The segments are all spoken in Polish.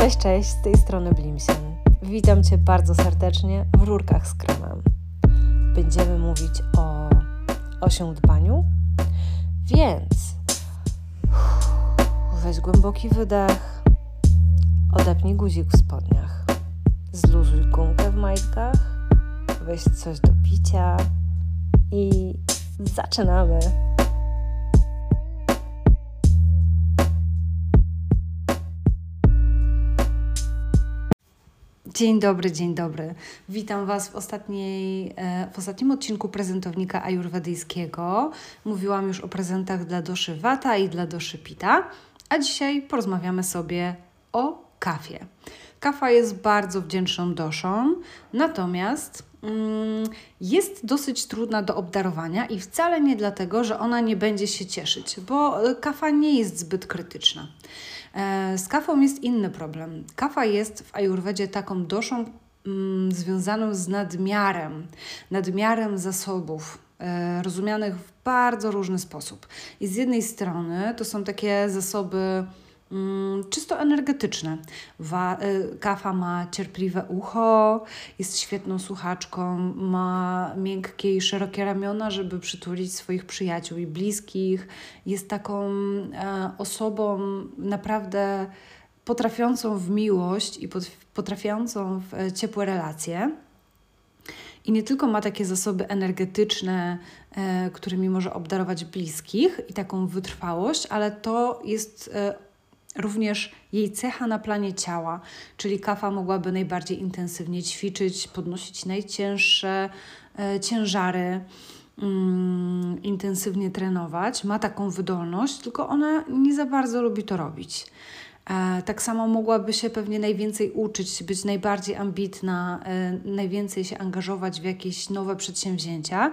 Cześć, cześć, z tej strony Blimsen. Witam Cię bardzo serdecznie w Rurkach z Kremem. Będziemy mówić o osiądbaniu, więc weź głęboki wydech, odepnij guzik w spodniach, zluzuj gumkę w majtkach, weź coś do picia i zaczynamy. Dzień dobry, dzień dobry. Witam Was w, ostatniej, e, w ostatnim odcinku prezentownika ajurwedyjskiego. Mówiłam już o prezentach dla doszy Vata i dla doszy Pita, a dzisiaj porozmawiamy sobie o kawie. Kawa jest bardzo wdzięczną doszą, natomiast mm, jest dosyć trudna do obdarowania i wcale nie dlatego, że ona nie będzie się cieszyć, bo e, kawa nie jest zbyt krytyczna. E, z kawą jest inny problem. Kawa jest w ajurwedzie taką doszą mm, związaną z nadmiarem, nadmiarem zasobów, e, rozumianych w bardzo różny sposób. I z jednej strony to są takie zasoby czysto energetyczne. Wa y, kawa ma cierpliwe ucho, jest świetną słuchaczką, ma miękkie i szerokie ramiona, żeby przytulić swoich przyjaciół i bliskich. Jest taką e, osobą naprawdę potrafiącą w miłość i potrafiącą w e, ciepłe relacje. I nie tylko ma takie zasoby energetyczne, e, którymi może obdarować bliskich i taką wytrwałość, ale to jest e, Również jej cecha na planie ciała, czyli kafa mogłaby najbardziej intensywnie ćwiczyć, podnosić najcięższe e, ciężary, mm, intensywnie trenować. Ma taką wydolność, tylko ona nie za bardzo lubi to robić. E, tak samo mogłaby się pewnie najwięcej uczyć, być najbardziej ambitna, e, najwięcej się angażować w jakieś nowe przedsięwzięcia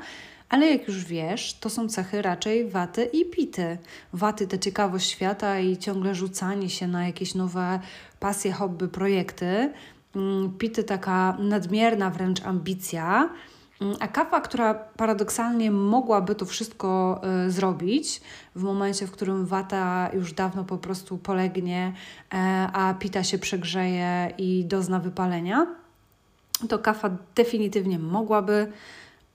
ale jak już wiesz, to są cechy raczej waty i pity. Waty to ciekawość świata i ciągle rzucanie się na jakieś nowe pasje, hobby, projekty. Mm, pity taka nadmierna wręcz ambicja. Mm, a kawa, która paradoksalnie mogłaby to wszystko y, zrobić w momencie, w którym wata już dawno po prostu polegnie, y, a pita się przegrzeje i dozna wypalenia, to kawa definitywnie mogłaby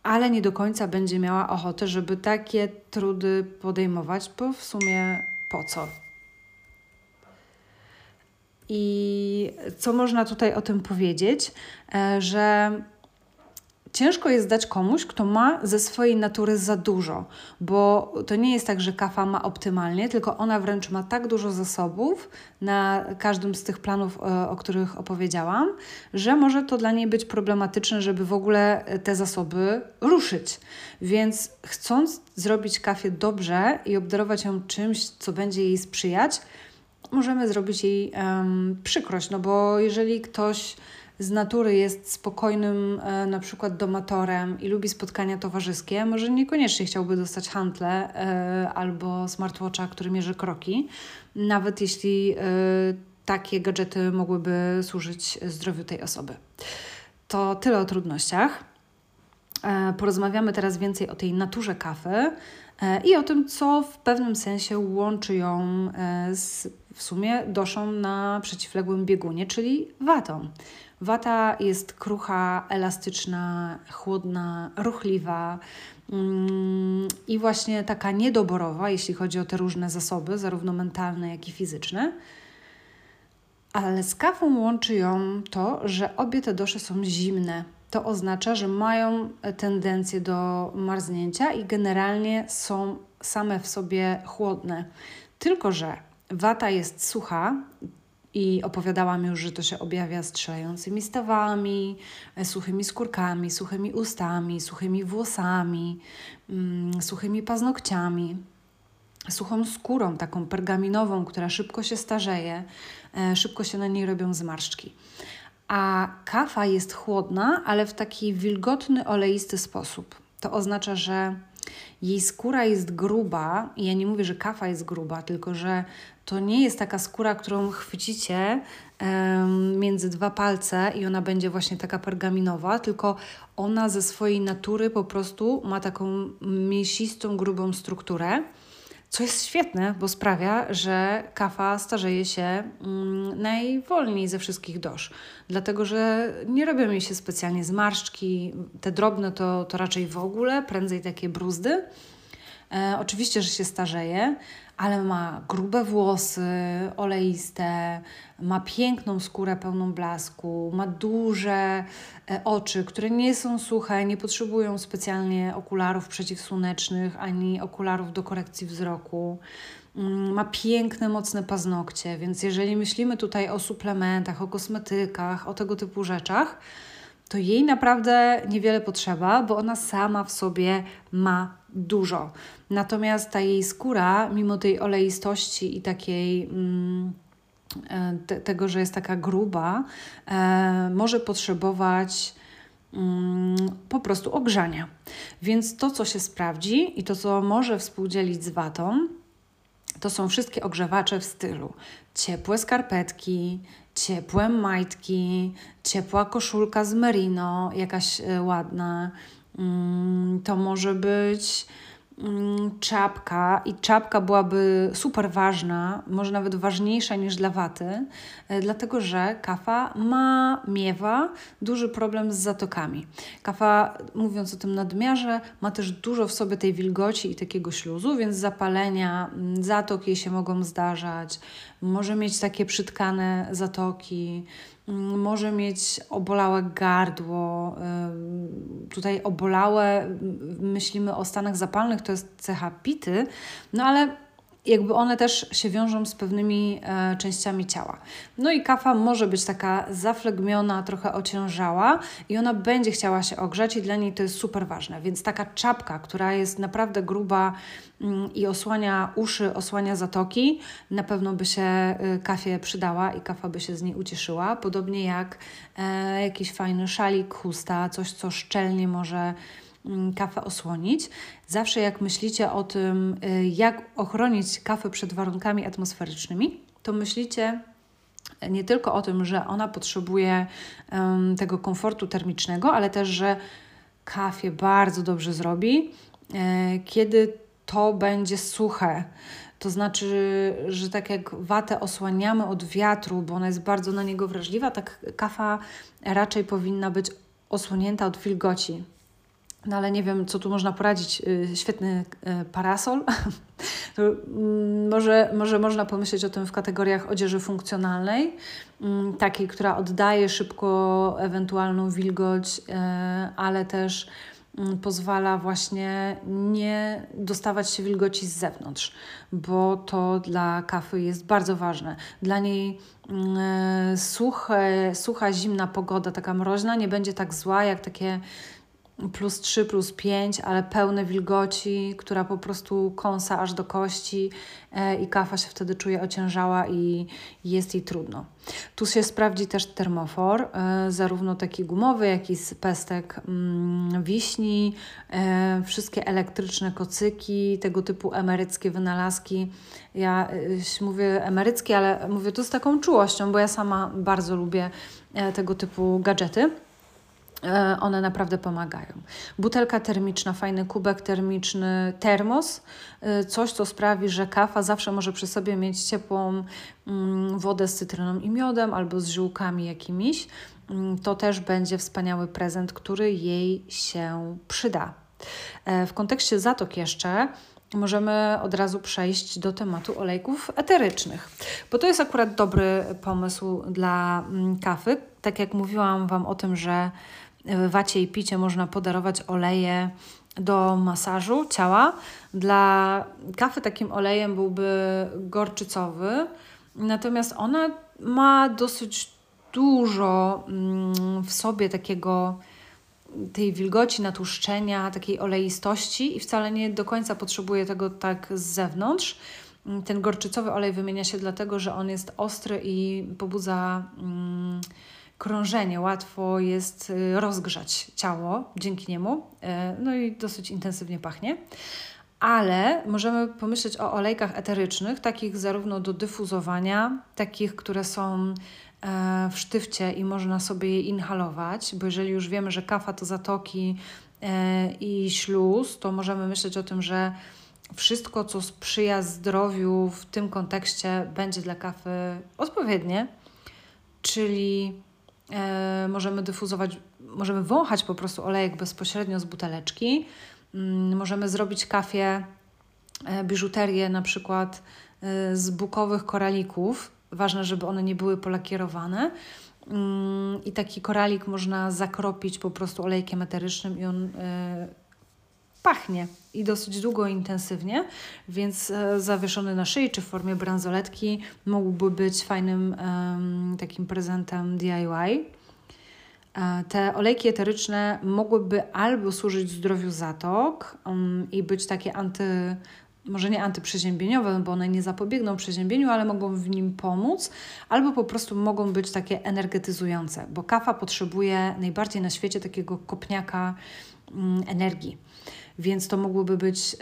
ale nie do końca będzie miała ochotę, żeby takie trudy podejmować, bo w sumie po co? I co można tutaj o tym powiedzieć? E, że Ciężko jest dać komuś, kto ma ze swojej natury za dużo, bo to nie jest tak, że kafa ma optymalnie, tylko ona wręcz ma tak dużo zasobów na każdym z tych planów, e, o których opowiedziałam, że może to dla niej być problematyczne, żeby w ogóle te zasoby ruszyć. Więc chcąc zrobić kafie dobrze i obdarować ją czymś, co będzie jej sprzyjać, możemy zrobić jej um, przykrość, no bo jeżeli ktoś z natury jest spokojnym e, na przykład domatorem i lubi spotkania towarzyskie, może niekoniecznie chciałby dostać hantle e, albo smartwatcha, który mierzy kroki, nawet jeśli e, takie gadżety mogłyby służyć zdrowiu tej osoby. To tyle o trudnościach. Porozmawiamy teraz więcej o tej naturze kawy i o tym, co w pewnym sensie łączy ją z w sumie doszą na przeciwległym biegunie, czyli watą. Wata jest krucha, elastyczna, chłodna, ruchliwa mm, i właśnie taka niedoborowa, jeśli chodzi o te różne zasoby, zarówno mentalne, jak i fizyczne. Ale z kawą łączy ją to, że obie te dosze są zimne. To oznacza, że mają tendencję do marznięcia i generalnie są same w sobie chłodne. Tylko, że wata jest sucha, i opowiadałam już, że to się objawia strzelającymi stawami, e, suchymi skórkami, suchymi ustami, suchymi włosami, mm, suchymi paznokciami, suchą skórą, taką pergaminową, która szybko się starzeje, e, szybko się na niej robią zmarszczki. A kawa jest chłodna, ale w taki wilgotny, oleisty sposób. To oznacza, że jej skóra jest gruba, i ja nie mówię, że kafa jest gruba, tylko że to nie jest taka skóra, którą chwycicie um, między dwa palce i ona będzie właśnie taka pergaminowa, tylko ona ze swojej natury po prostu ma taką mięsistą, grubą strukturę, Co jest świetne, bo sprawia, że kawa starzeje się mm, najwolniej ze wszystkich dosz. Dlatego, że nie robią jej się specjalnie zmarszczki. Te drobne to, to raczej w ogóle, prędzej takie bruzdy. E, oczywiście, że się starzeje, ale ma grube włosy, oleiste, ma piękną skórę pełną blasku, ma duże e, oczy, które nie są suche, nie potrzebują specjalnie okularów przeciwsłonecznych ani okularów do korekcji wzroku. Mm, ma piękne, mocne paznokcie, więc jeżeli myślimy tutaj o suplementach, o kosmetykach, o tego typu rzeczach, to jej naprawdę niewiele potrzeba, bo ona sama w sobie ma dużo. Natomiast ta jej skóra, mimo tej oleistości i takiej. Mm, e, te, tego, że jest taka gruba, e, może potrzebować mm, po prostu ogrzania. Więc to, co się sprawdzi i to, co może współdzielić z watą, to są wszystkie ogrzewacze w stylu ciepłe skarpetki, ciepłe majtki, ciepła koszulka z merino, jakaś e, ładna. Mm, to może być Mm, czapka. I czapka byłaby super ważna, może nawet ważniejsza niż dla waty, e, dlatego że kafa ma, miewa duży problem z zatokami. Kafa, mówiąc o tym nadmiarze, ma też dużo w sobie tej wilgoci i takiego śluzu, więc zapalenia, mm, zatok jej się mogą zdarzać, może mieć takie przytkane zatoki, może mieć obolałe gardło. Tutaj obolałe, myślimy o stanach zapalnych, to jest cecha pity, no ale jakby one też się wiążą z pewnymi e, częściami ciała. No i kafa może być taka zaflegmiona, trochę ociężała i ona będzie chciała się ogrzać i dla niej to jest super ważne. Więc taka czapka, która jest naprawdę gruba mm, i osłania uszy, osłania zatoki, na pewno by się y, kafie przydała i kafa by się z niej ucieszyła. Podobnie jak e, jakiś fajny szalik, chusta, coś co szczelnie może kawę osłonić. Zawsze jak myślicie o tym, y, jak ochronić kawę przed warunkami atmosferycznymi, to myślicie nie tylko o tym, że ona potrzebuje um, tego komfortu termicznego, ale też, że kafie bardzo dobrze zrobi, e, kiedy to będzie suche. To znaczy, że tak jak watę osłaniamy od wiatru, bo ona jest bardzo na niego wrażliwa, tak kafa raczej powinna być osłonięta od wilgoci. No ale nie wiem, co tu można poradzić. Y, świetny y, parasol. Mm, może, może można pomyśleć o tym w kategoriach odzieży funkcjonalnej, mm, takiej, która oddaje szybko ewentualną wilgoć, y, ale też mm, pozwala właśnie nie dostawać się wilgoci z zewnątrz, bo to dla kafy jest bardzo ważne. Dla niej suche, sucha, zimna pogoda, taka mroźna, nie będzie tak zła jak takie plus 3, plus 5, ale pełne wilgoci, która po prostu kąsa aż do kości e, i kafa się wtedy czuje ociężała i jest jej trudno. Tu się sprawdzi też termofor, e, zarówno taki gumowy, jak i z pestek mm, wiśni, e, wszystkie elektryczne kocyki, tego typu emeryckie wynalazki. Ja mówię emeryckie, ale mówię to z taką czułością, bo ja sama bardzo lubię tego typu gadżety. E, one naprawdę pomagają. Butelka termiczna, fajny kubek termiczny, termos, e, coś co sprawi, że kawa zawsze może przy sobie mieć ciepłą mm, wodę z cytryną i miodem albo z ziółkami jakimiś. Mm, to też będzie wspaniały prezent, który jej się przyda. E, w kontekście zatok jeszcze możemy od razu przejść do tematu olejków eterycznych, bo to jest akurat dobry pomysł dla mm, kawy. Tak jak mówiłam Wam o tym, że wacie i picie można podarować oleje do masażu ciała. Dla kawy takim olejem byłby gorczycowy, natomiast ona ma dosyć dużo mm, w sobie takiego tej wilgoci, natłuszczenia, takiej oleistości i wcale nie do końca potrzebuje tego tak z zewnątrz. Ten gorczycowy olej wymienia się dlatego, że on jest ostry i pobudza mm, krążenie, łatwo jest y, rozgrzać ciało dzięki niemu, y, no i dosyć intensywnie pachnie. Ale możemy pomyśleć o olejkach eterycznych, takich zarówno do dyfuzowania, takich, które są e, w sztywcie i można sobie je inhalować, bo jeżeli już wiemy, że kafa to zatoki e, i śluz, to możemy myśleć o tym, że wszystko, co sprzyja zdrowiu w tym kontekście, będzie dla kawy odpowiednie, czyli możemy dyfuzować, możemy wąchać po prostu olejek bezpośrednio z buteleczki, mm, możemy zrobić kawie, e, biżuterię na przykład e, z bukowych koralików. Ważne, żeby one nie były polakierowane. Mm, I taki koralik można zakropić po prostu olejkiem eterycznym i on e, pachnie i dosyć długo intensywnie, więc e, zawieszony na szyi czy w formie bransoletki mógłby być fajnym takim prezentem DIY. E, te olejki eteryczne mogłyby albo służyć zdrowiu zatok i być takie anty, może nie antyprzeziębieniowe, bo one nie zapobiegną przeziębieniu, ale mogą w nim pomóc, albo po prostu mogą być takie energetyzujące, bo kawa potrzebuje najbardziej na świecie takiego kopniaka mm, energii więc to mogłyby być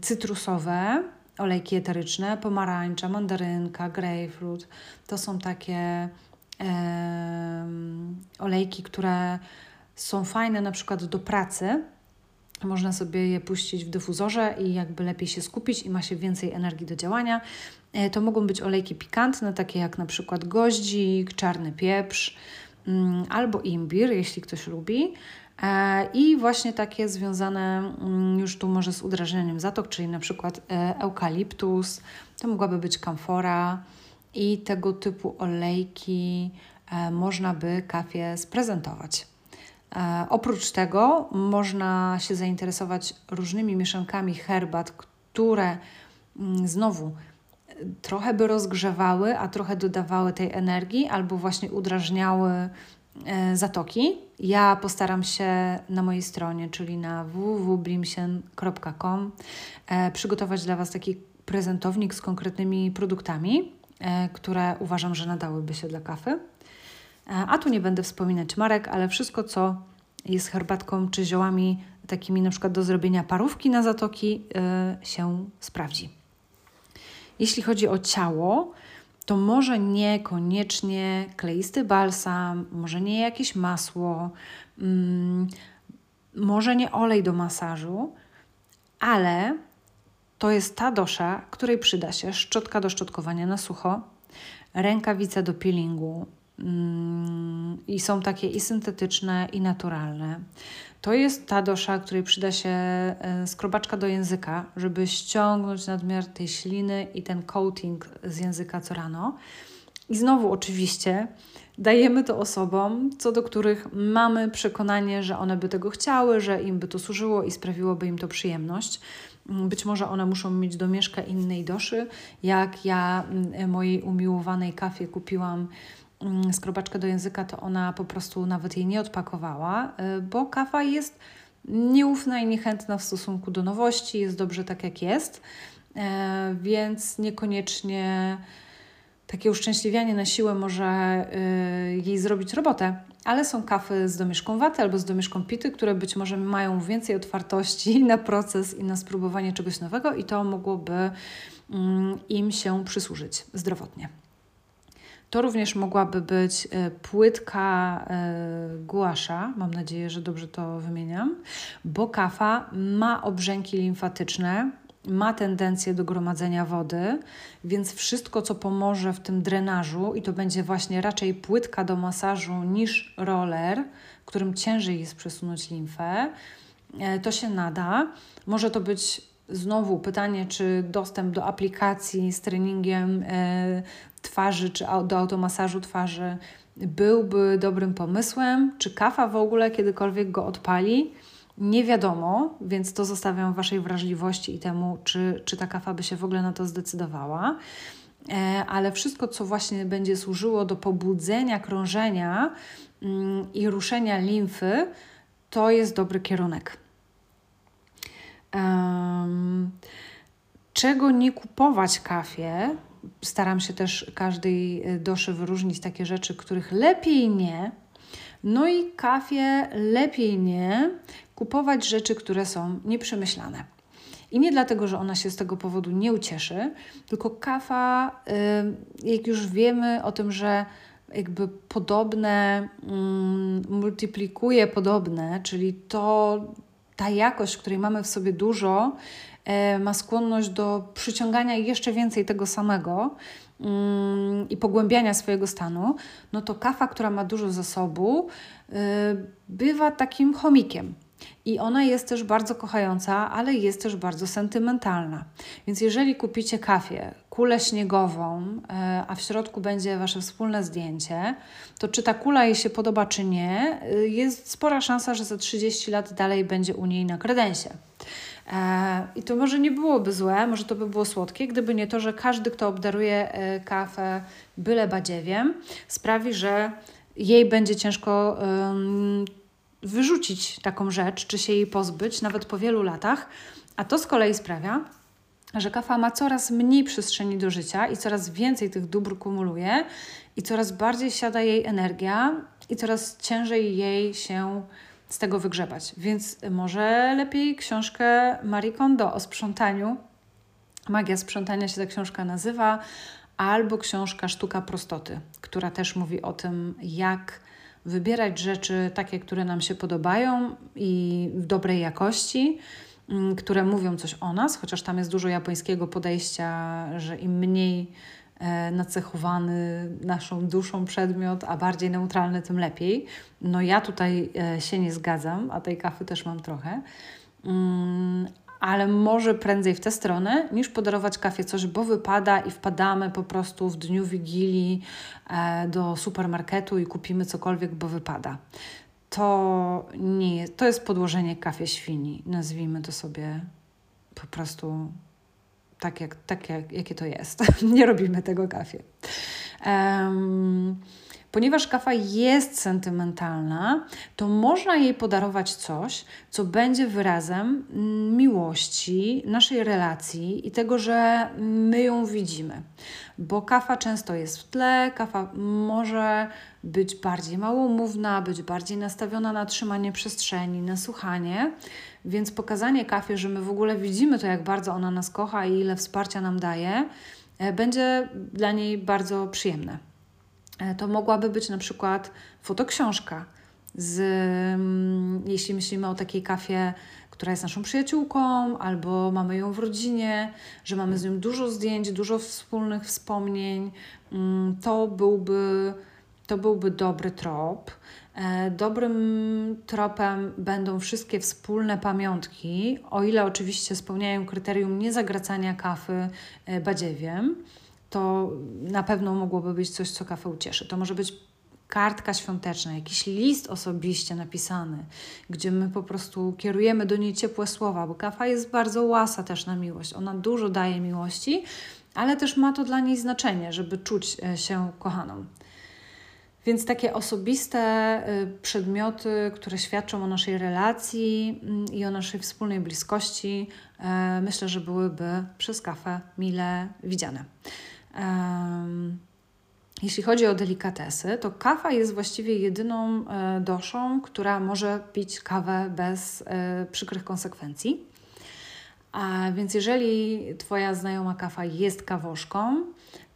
cytrusowe, olejki eteryczne, pomarańcza, mandarynka, grapefruit. To są takie olejki, które są fajne na przykład do pracy. Można sobie je puścić w dyfuzorze i jakby lepiej się skupić i ma się więcej energii do działania. E, to mogą być olejki pikantne, takie jak na przykład goździk, czarny pieprz mm, albo imbir, jeśli ktoś lubi. E, I właśnie takie związane mm, już tu może z udrażnieniem zatok, czyli na przykład e, eukaliptus, to mogłaby być kamfora i tego typu olejki e, można by kafie sprezentować. Oprócz tego można się zainteresować różnymi mieszankami herbat, które mm, znowu trochę by rozgrzewały, a trochę dodawały tej energii, albo właśnie udrażniały zatoki. Ja postaram się na mojej stronie, czyli na www.blimsen.com e, przygotować dla Was taki prezentownik z konkretnymi produktami, e, które uważam, że nadałyby się dla kawy. A tu nie będę wspominać marek, ale wszystko, co jest herbatką czy ziołami takimi na przykład do zrobienia parówki na zatoki, się sprawdzi. Jeśli chodzi o ciało, to może niekoniecznie kleisty balsam, może nie jakieś masło, mm, może nie olej do masażu, ale to jest ta dosza, której przyda się szczotka do szczotkowania na sucho, rękawica do peelingu, i są takie i syntetyczne, i naturalne. To jest ta dosza, której przyda się e, skrobaczka do języka, żeby ściągnąć nadmiar tej śliny i ten coating z języka co rano. I znowu oczywiście dajemy to osobom, co do których mamy przekonanie, że one by tego chciały, że im by to służyło i sprawiłoby im to przyjemność. Mm, być może one muszą mieć domieszkę innej doszy. Jak ja mm, mojej umiłowanej kafie kupiłam Mm, skrobaczkę do języka, to ona po prostu nawet jej nie odpakowała, y, bo kawa jest nieufna i niechętna w stosunku do nowości, jest dobrze tak jak jest, e, więc niekoniecznie takie uszczęśliwianie na siłę może y, jej zrobić robotę, ale są kawy z domieszką waty albo z domieszką pity, które być może mają więcej otwartości na proces i na spróbowanie czegoś nowego i to mogłoby mm, im się przysłużyć zdrowotnie. To również mogłaby być e, płytka e, guasza, mam nadzieję, że dobrze to wymieniam, bo kafa ma obrzęki limfatyczne, ma tendencję do gromadzenia wody, więc wszystko, co pomoże w tym drenażu, i to będzie właśnie raczej płytka do masażu niż roller, którym ciężej jest przesunąć limfę, e, to się nada. Może to być znowu pytanie, czy dostęp do aplikacji z treningiem twarzy czy do automasażu twarzy byłby dobrym pomysłem, czy kafa w ogóle kiedykolwiek go odpali. Nie wiadomo, więc to zostawiam Waszej wrażliwości i temu, czy, czy ta kafa by się w ogóle na to zdecydowała. E, ale wszystko, co właśnie będzie służyło do pobudzenia krążenia mm, i ruszenia limfy, to jest dobry kierunek. Czego nie kupować kafie, staram się też każdej e, doszy wyróżnić takie rzeczy, których lepiej nie. No i kafie lepiej nie kupować rzeczy, które są nieprzemyślane. I nie dlatego, że ona się z tego powodu nie ucieszy, tylko kafa, jak już wiemy o tym, że jakby podobne mm, multiplikuje podobne, czyli to ta jakość, której mamy w sobie dużo, ma skłonność do przyciągania jeszcze więcej tego samego mm, i pogłębiania swojego stanu, no to kawa, która ma dużo zasobu, e, bywa takim chomikiem. I ona jest też bardzo kochająca, ale jest też bardzo sentymentalna. Więc jeżeli kupicie kafię, kulę śniegową, e, a w środku będzie wasze wspólne zdjęcie, to czy ta kula jej się podoba, czy nie, e, jest spora szansa, że za 30 lat dalej będzie u niej na kredensie. E, I to może nie byłoby złe, może to by było słodkie, gdyby nie to, że każdy, kto obdaruje kawę byle badziewiem, sprawi, że jej będzie ciężko wyrzucić taką rzecz, czy się jej pozbyć, nawet po wielu latach, a to z kolei sprawia, że kafa ma coraz mniej przestrzeni do życia i coraz więcej tych dóbr kumuluje i coraz bardziej siada jej energia i coraz ciężej jej się z tego wygrzebać. Więc może lepiej książkę Marie Kondo o sprzątaniu. Magia sprzątania się ta książka nazywa, albo książka Sztuka prostoty, która też mówi o tym, jak wybierać rzeczy takie, które nam się podobają i w dobrej jakości, mm, które mówią coś o nas, chociaż tam jest dużo japońskiego podejścia, że im mniej nacechowany naszą duszą przedmiot, a bardziej neutralny, tym lepiej. No ja tutaj e, się nie zgadzam, a tej kafy też mam trochę. Mm, ale może prędzej w tę stronę niż podarować kafie coś, bo wypada i wpadamy po prostu w dniu Wigilii e, do supermarketu i kupimy cokolwiek, bo wypada. To nie to jest podłożenie kafie świni, nazwijmy to sobie po prostu tak, jak, tak jak, jakie to jest. nie robimy tego kafie. Um, Ponieważ kawa jest sentymentalna, to można jej podarować coś, co będzie wyrazem mm, miłości, naszej relacji i tego, że my ją widzimy. Bo kawa często jest w tle, kawa może być bardziej małomówna, być bardziej nastawiona na trzymanie przestrzeni, na słuchanie. Więc pokazanie kafie, że my w ogóle widzimy to, jak bardzo ona nas kocha i ile wsparcia nam daje, e, będzie dla niej bardzo przyjemne. E, to mogłaby być na przykład fotoksiążka. Z, mm, jeśli myślimy o takiej kafie, która jest naszą przyjaciółką, albo mamy ją w rodzinie, że mamy z nią dużo zdjęć, dużo wspólnych wspomnień, mm, to byłby, to byłby dobry trop. E, dobrym tropem będą wszystkie wspólne pamiątki, o ile oczywiście spełniają kryterium niezagracania kafy e, badziewiem to na pewno mogłoby być coś, co kafę ucieszy. To może być kartka świąteczna, jakiś list osobiście napisany, gdzie my po prostu kierujemy do niej ciepłe słowa, bo kafa jest bardzo łasa też na miłość. Ona dużo daje miłości, ale też ma to dla niej znaczenie, żeby czuć e, się kochaną. Więc takie osobiste e, przedmioty, które świadczą o naszej relacji mm, i o naszej wspólnej bliskości, e, myślę, że byłyby przez kafę mile widziane. Jeśli chodzi o delikatesy, to kawa jest właściwie jedyną e, doszą, która może pić kawę bez e, przykrych konsekwencji. A więc jeżeli Twoja znajoma kawa jest kawoszką,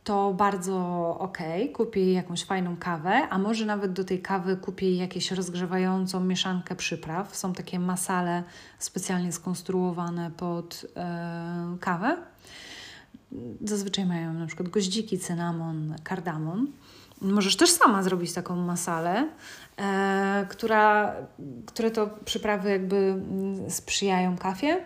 to bardzo ok, kupię jakąś fajną kawę, a może nawet do tej kawy kupię jakieś rozgrzewającą mieszankę przypraw. Są takie masale specjalnie skonstruowane pod e, kawę zazwyczaj mają na przykład goździki, cynamon, kardamon. Możesz też sama zrobić taką masalę, e, która, które to przyprawy jakby mm, sprzyjają kawie,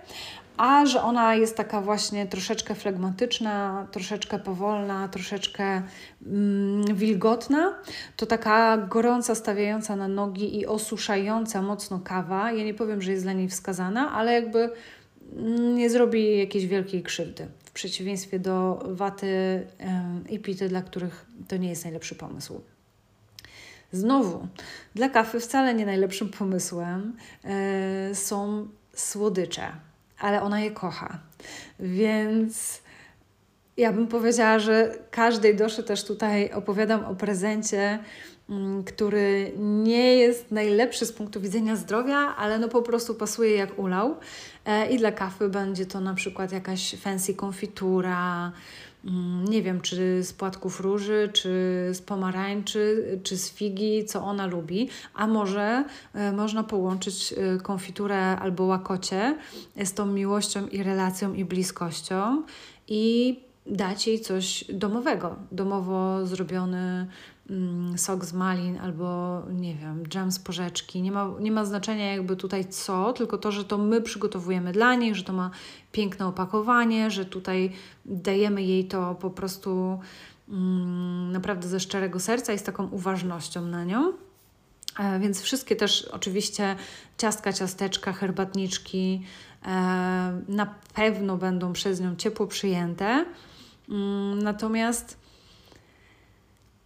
a że ona jest taka właśnie troszeczkę flegmatyczna, troszeczkę powolna, troszeczkę mm, wilgotna, to taka gorąca, stawiająca na nogi i osuszająca mocno kawa, ja nie powiem, że jest dla niej wskazana, ale jakby mm, nie zrobi jakiejś wielkiej krzywdy przeciwieństwie do waty i pity, dla których to nie jest najlepszy pomysł. Znowu, dla kawy wcale nie najlepszym pomysłem e, są słodycze, ale ona je kocha. Więc ja bym powiedziała, że każdej doszy też tutaj opowiadam o prezencie, który nie jest najlepszy z punktu widzenia zdrowia, ale no po prostu pasuje jak ulał. E, I dla kawy będzie to na przykład jakaś fancy konfitura, mm, nie wiem, czy z płatków róży, czy z pomarańczy, czy z figi, co ona lubi, a może y, można połączyć y, konfiturę albo łakocie z tą miłością i relacją i bliskością i dać jej coś domowego, domowo zrobiony mm, sok z malin albo nie wiem, dżem z porzeczki. Nie ma, nie ma znaczenia jakby tutaj co, tylko to, że to my przygotowujemy dla niej, że to ma piękne opakowanie, że tutaj dajemy jej to po prostu mm, naprawdę ze szczerego serca i z taką uważnością na nią. E, więc wszystkie też oczywiście ciastka, ciasteczka, herbatniczki e, na pewno będą przez nią ciepło przyjęte. Mm, natomiast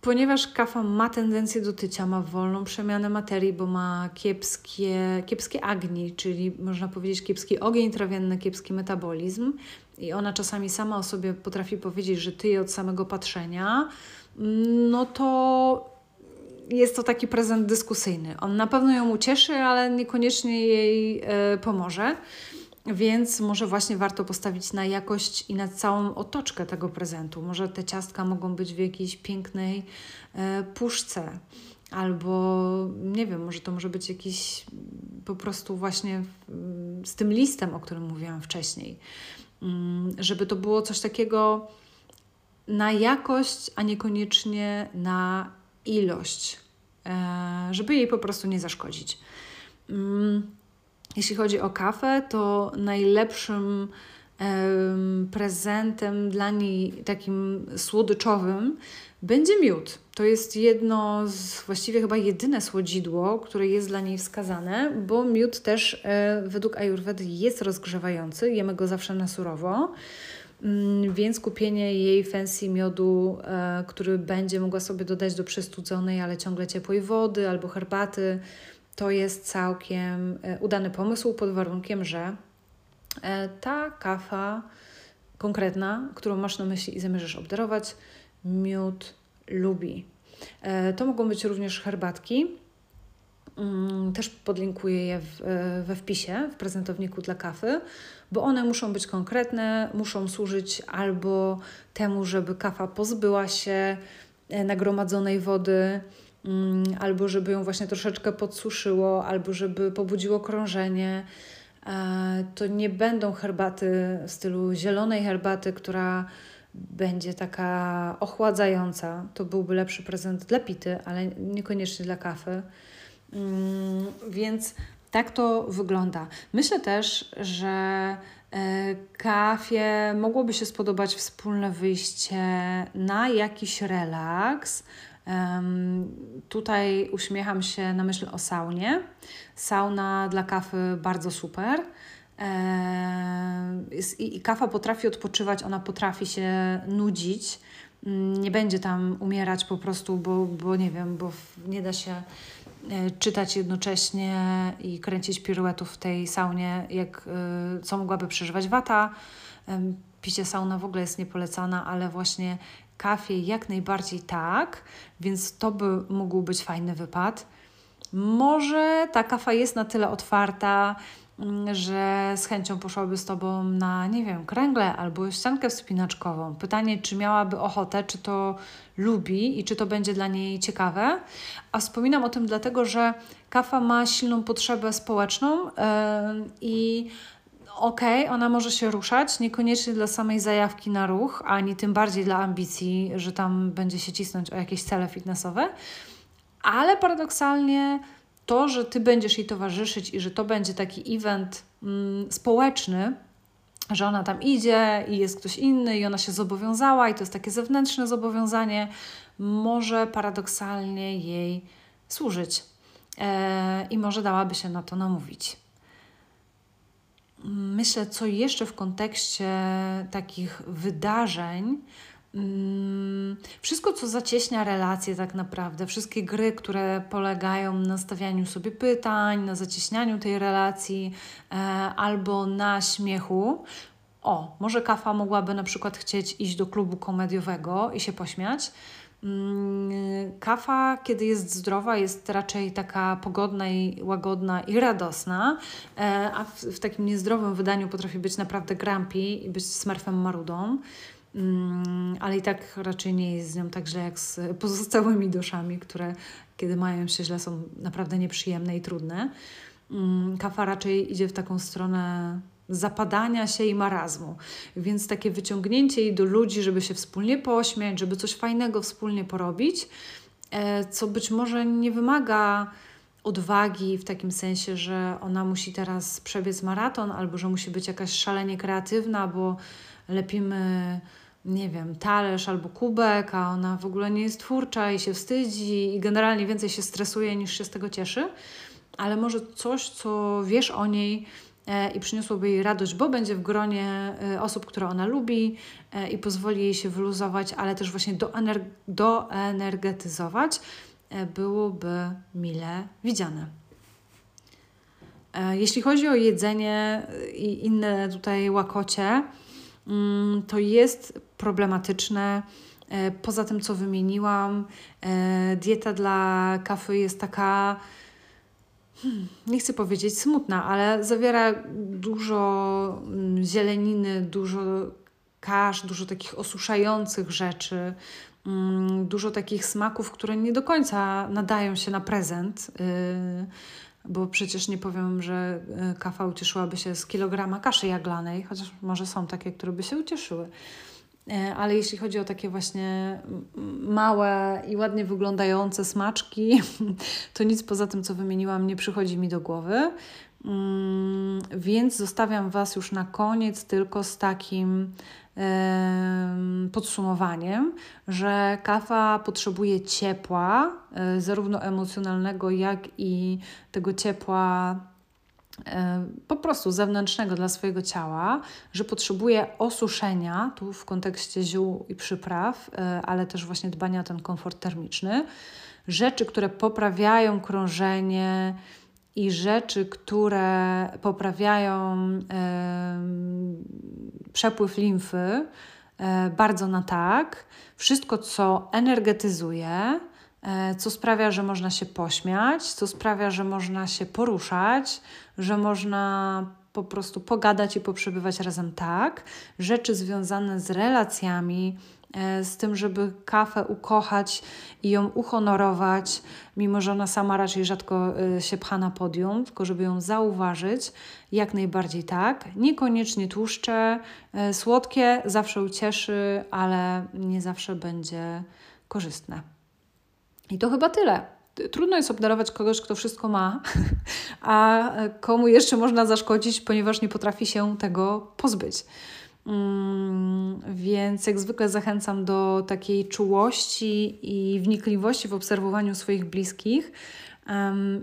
ponieważ kafa ma tendencję do tycia, ma wolną przemianę materii, bo ma kiepskie, kiepskie agni, czyli można powiedzieć kiepski ogień trawienny, kiepski metabolizm i ona czasami sama o sobie potrafi powiedzieć, że tyje od samego patrzenia, no to jest to taki prezent dyskusyjny. On na pewno ją ucieszy, ale niekoniecznie jej y, pomoże. Więc może właśnie warto postawić na jakość i na całą otoczkę tego prezentu. Może te ciastka mogą być w jakiejś pięknej e, puszce, albo nie wiem, może to może być jakiś po prostu właśnie z tym listem, o którym mówiłam wcześniej. Mm, żeby to było coś takiego na jakość, a niekoniecznie na ilość, e, żeby jej po prostu nie zaszkodzić. Jeśli chodzi o kawę, to najlepszym prezentem dla niej takim słodyczowym będzie miód. To jest jedno z, właściwie chyba jedyne słodzidło, które jest dla niej wskazane, bo miód też e, według Ayurvedy jest rozgrzewający, jemy go zawsze na surowo. Mm, więc kupienie jej fancy miodu, e, który będzie mogła sobie dodać do przestudzonej, ale ciągle ciepłej wody albo herbaty, to jest całkiem e, udany pomysł pod warunkiem, że e, ta kawa konkretna, którą masz na myśli i zamierzasz obdarować, miód lubi. E, to mogą być również herbatki. Mm, też podlinkuję je w, we wpisie, w prezentowniku dla kawy, bo one muszą być konkretne, muszą służyć albo temu, żeby kawa pozbyła się nagromadzonej wody, albo żeby ją właśnie troszeczkę podsuszyło, albo żeby pobudziło krążenie. E, to nie będą herbaty w stylu zielonej herbaty, która będzie taka ochładzająca. To byłby lepszy prezent dla pity, ale niekoniecznie dla kawy. Mm, więc tak to wygląda. Myślę też, że e, kafie mogłoby się spodobać wspólne wyjście na jakiś relaks, Tutaj uśmiecham się na myśl o saunie. Sauna dla kawy bardzo super. I kawa potrafi odpoczywać, ona potrafi się nudzić. Mm, nie będzie tam umierać po prostu, bo, bo nie wiem, bo nie da się e, czytać jednocześnie i kręcić piruetów w tej saunie, jak e, co mogłaby przeżywać wata. Picie sauna w ogóle jest niepolecana, ale właśnie Kafie jak najbardziej tak, więc to by mógł być fajny wypad. Może ta kafa jest na tyle otwarta, mm, że z chęcią poszłaby z Tobą na, nie wiem, kręgle albo ściankę wspinaczkową. Pytanie, czy miałaby ochotę, czy to lubi i czy to będzie dla niej ciekawe. A wspominam o tym dlatego, że kafa ma silną potrzebę społeczną yy, i ok, ona może się ruszać, niekoniecznie dla samej zajawki na ruch, ani tym bardziej dla ambicji, że tam będzie się cisnąć o jakieś cele fitnessowe, ale paradoksalnie to, że ty będziesz jej towarzyszyć i że to będzie taki event mm, społeczny, że ona tam idzie i jest ktoś inny i ona się zobowiązała i to jest takie zewnętrzne zobowiązanie, może paradoksalnie jej służyć. E, I może dałaby się na to namówić myślę, co jeszcze w kontekście takich wydarzeń, mm, wszystko, co zacieśnia relacje, tak naprawdę, wszystkie gry, które polegają na stawianiu sobie pytań, na zacieśnianiu tej relacji e, albo na śmiechu. O, może kafa mogłaby na przykład chcieć iść do klubu komediowego i się pośmiać kawa, kiedy jest zdrowa, jest raczej taka pogodna i łagodna i radosna, e, a w, w takim niezdrowym wydaniu potrafi być naprawdę grumpy i być smurfem marudą. mm, ale i tak raczej nie jest z nią tak źle jak z pozostałymi doszami, które kiedy mają się źle są naprawdę nieprzyjemne i trudne. Mm, kafa raczej idzie w taką stronę zapadania się i marazmu. Więc takie wyciągnięcie jej do ludzi, żeby się wspólnie pośmiać, żeby coś fajnego wspólnie porobić, e, co być może nie wymaga odwagi w takim sensie, że ona musi teraz przebiec maraton, albo że musi być jakaś szalenie kreatywna, bo lepimy, nie wiem, talerz albo kubek, a ona w ogóle nie jest twórcza i się wstydzi i generalnie więcej się stresuje niż się z tego cieszy. Ale może coś, co wiesz o niej, i przyniosłoby jej radość, bo będzie w gronie e, osób, które ona lubi e, i pozwoli jej się wyluzować, ale też właśnie doenergetyzować, E, byłoby mile widziane. E, jeśli chodzi o jedzenie i inne tutaj łakocie, mm, to jest problematyczne. E, poza tym, co wymieniłam, dieta dla kafy jest taka, hmm, nie chcę powiedzieć smutna, ale zawiera dużo mm, zieleniny, dużo kasz, dużo takich osuszających rzeczy, Mm, dużo takich smaków, które nie do końca nadają się na prezent. Y, bo przecież nie powiem, że y, kawa ucieszyłaby się z kilograma kaszy jaglanej, chociaż może są takie, które by się ucieszyły. Y, ale jeśli chodzi o takie właśnie małe i ładnie wyglądające smaczki, to nic poza tym, co wymieniłam, nie przychodzi mi do głowy. Mm, więc zostawiam Was już na koniec tylko z takim podsumowaniem, że kawa potrzebuje ciepła, e, zarówno emocjonalnego, jak i tego ciepła e, po prostu zewnętrznego dla swojego ciała, że potrzebuje osuszenia, tu w kontekście ziół i przypraw, e, ale też właśnie dbania o ten komfort termiczny, rzeczy, które poprawiają krążenie, i rzeczy, które poprawiają przepływ limfy, e, bardzo na tak. Wszystko, co energetyzuje, e, co sprawia, że można się pośmiać, co sprawia, że można się poruszać, że można po prostu pogadać i poprzebywać razem tak. Rzeczy związane z relacjami, E, z tym, żeby kafę ukochać i ją uhonorować, mimo że ona sama raczej rzadko e, się pcha na podium, tylko żeby ją zauważyć, jak najbardziej tak. Niekoniecznie tłuszcze, e, słodkie zawsze ucieszy, ale nie zawsze będzie korzystne. I to chyba tyle. Trudno jest obdarować kogoś, kto wszystko ma, a komu jeszcze można zaszkodzić, ponieważ nie potrafi się tego pozbyć. Mm, więc jak zwykle zachęcam do takiej czułości i wnikliwości w obserwowaniu swoich bliskich.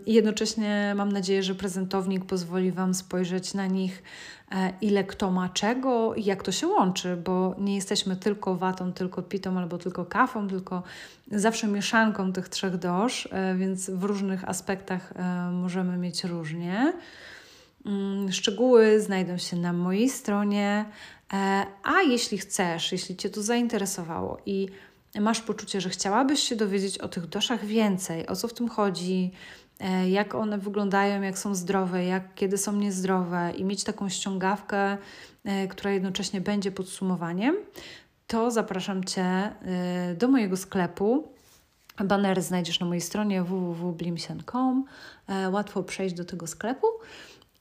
I jednocześnie mam nadzieję, że prezentownik pozwoli Wam spojrzeć na nich, e, ile kto ma czego i jak to się łączy, bo nie jesteśmy tylko watą, tylko pitą albo tylko kafą, tylko zawsze mieszanką tych trzech dosz, e, więc w różnych aspektach e, możemy mieć różnie. Mm, szczegóły znajdą się na mojej stronie. E, a jeśli chcesz, jeśli Cię to zainteresowało i masz poczucie, że chciałabyś się dowiedzieć o tych doszach więcej, o co w tym chodzi, e, jak one wyglądają, jak są zdrowe, jak kiedy są niezdrowe i mieć taką ściągawkę, e, która jednocześnie będzie podsumowaniem, to zapraszam Cię do mojego sklepu. Banery znajdziesz na mojej stronie www.blimsen.com. Łatwo przejść do tego sklepu.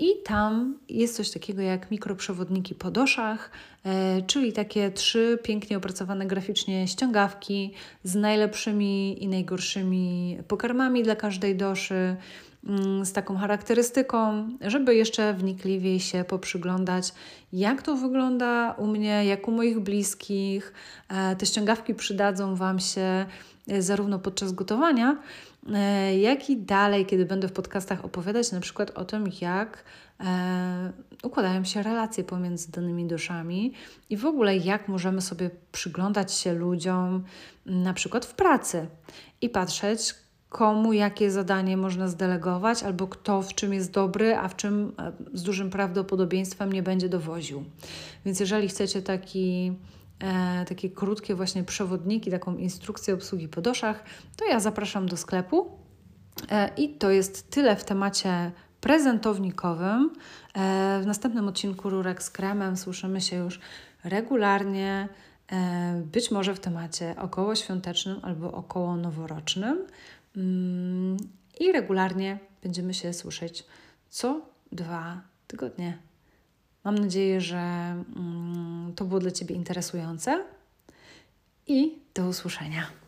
I tam jest coś takiego jak mikroprzewodniki po doszach, e, czyli takie trzy pięknie opracowane graficznie ściągawki z najlepszymi i najgorszymi pokarmami dla każdej doszy, mm, z taką charakterystyką, żeby jeszcze wnikliwiej się poprzyglądać, jak to wygląda u mnie, jak u moich bliskich. E, te ściągawki przydadzą Wam się e, zarówno podczas gotowania, jak i dalej, kiedy będę w podcastach opowiadać na przykład o tym, jak e, układają się relacje pomiędzy danymi duszami i w ogóle jak możemy sobie przyglądać się ludziom na przykład w pracy i patrzeć, komu jakie zadanie można zdelegować, albo kto w czym jest dobry, a w czym e, z dużym prawdopodobieństwem nie będzie dowoził. Więc jeżeli chcecie taki e, takie krótkie właśnie przewodniki, taką instrukcję obsługi po doszach, to ja zapraszam do sklepu. E, I to jest tyle w temacie prezentownikowym. E, w następnym odcinku Rurek z kremem słyszymy się już regularnie. być może w temacie okołoświątecznym albo około noworocznym. Mm, I regularnie będziemy się słyszeć co dwa tygodnie. Mam nadzieję, że mm, to było dla Ciebie interesujące i do usłyszenia.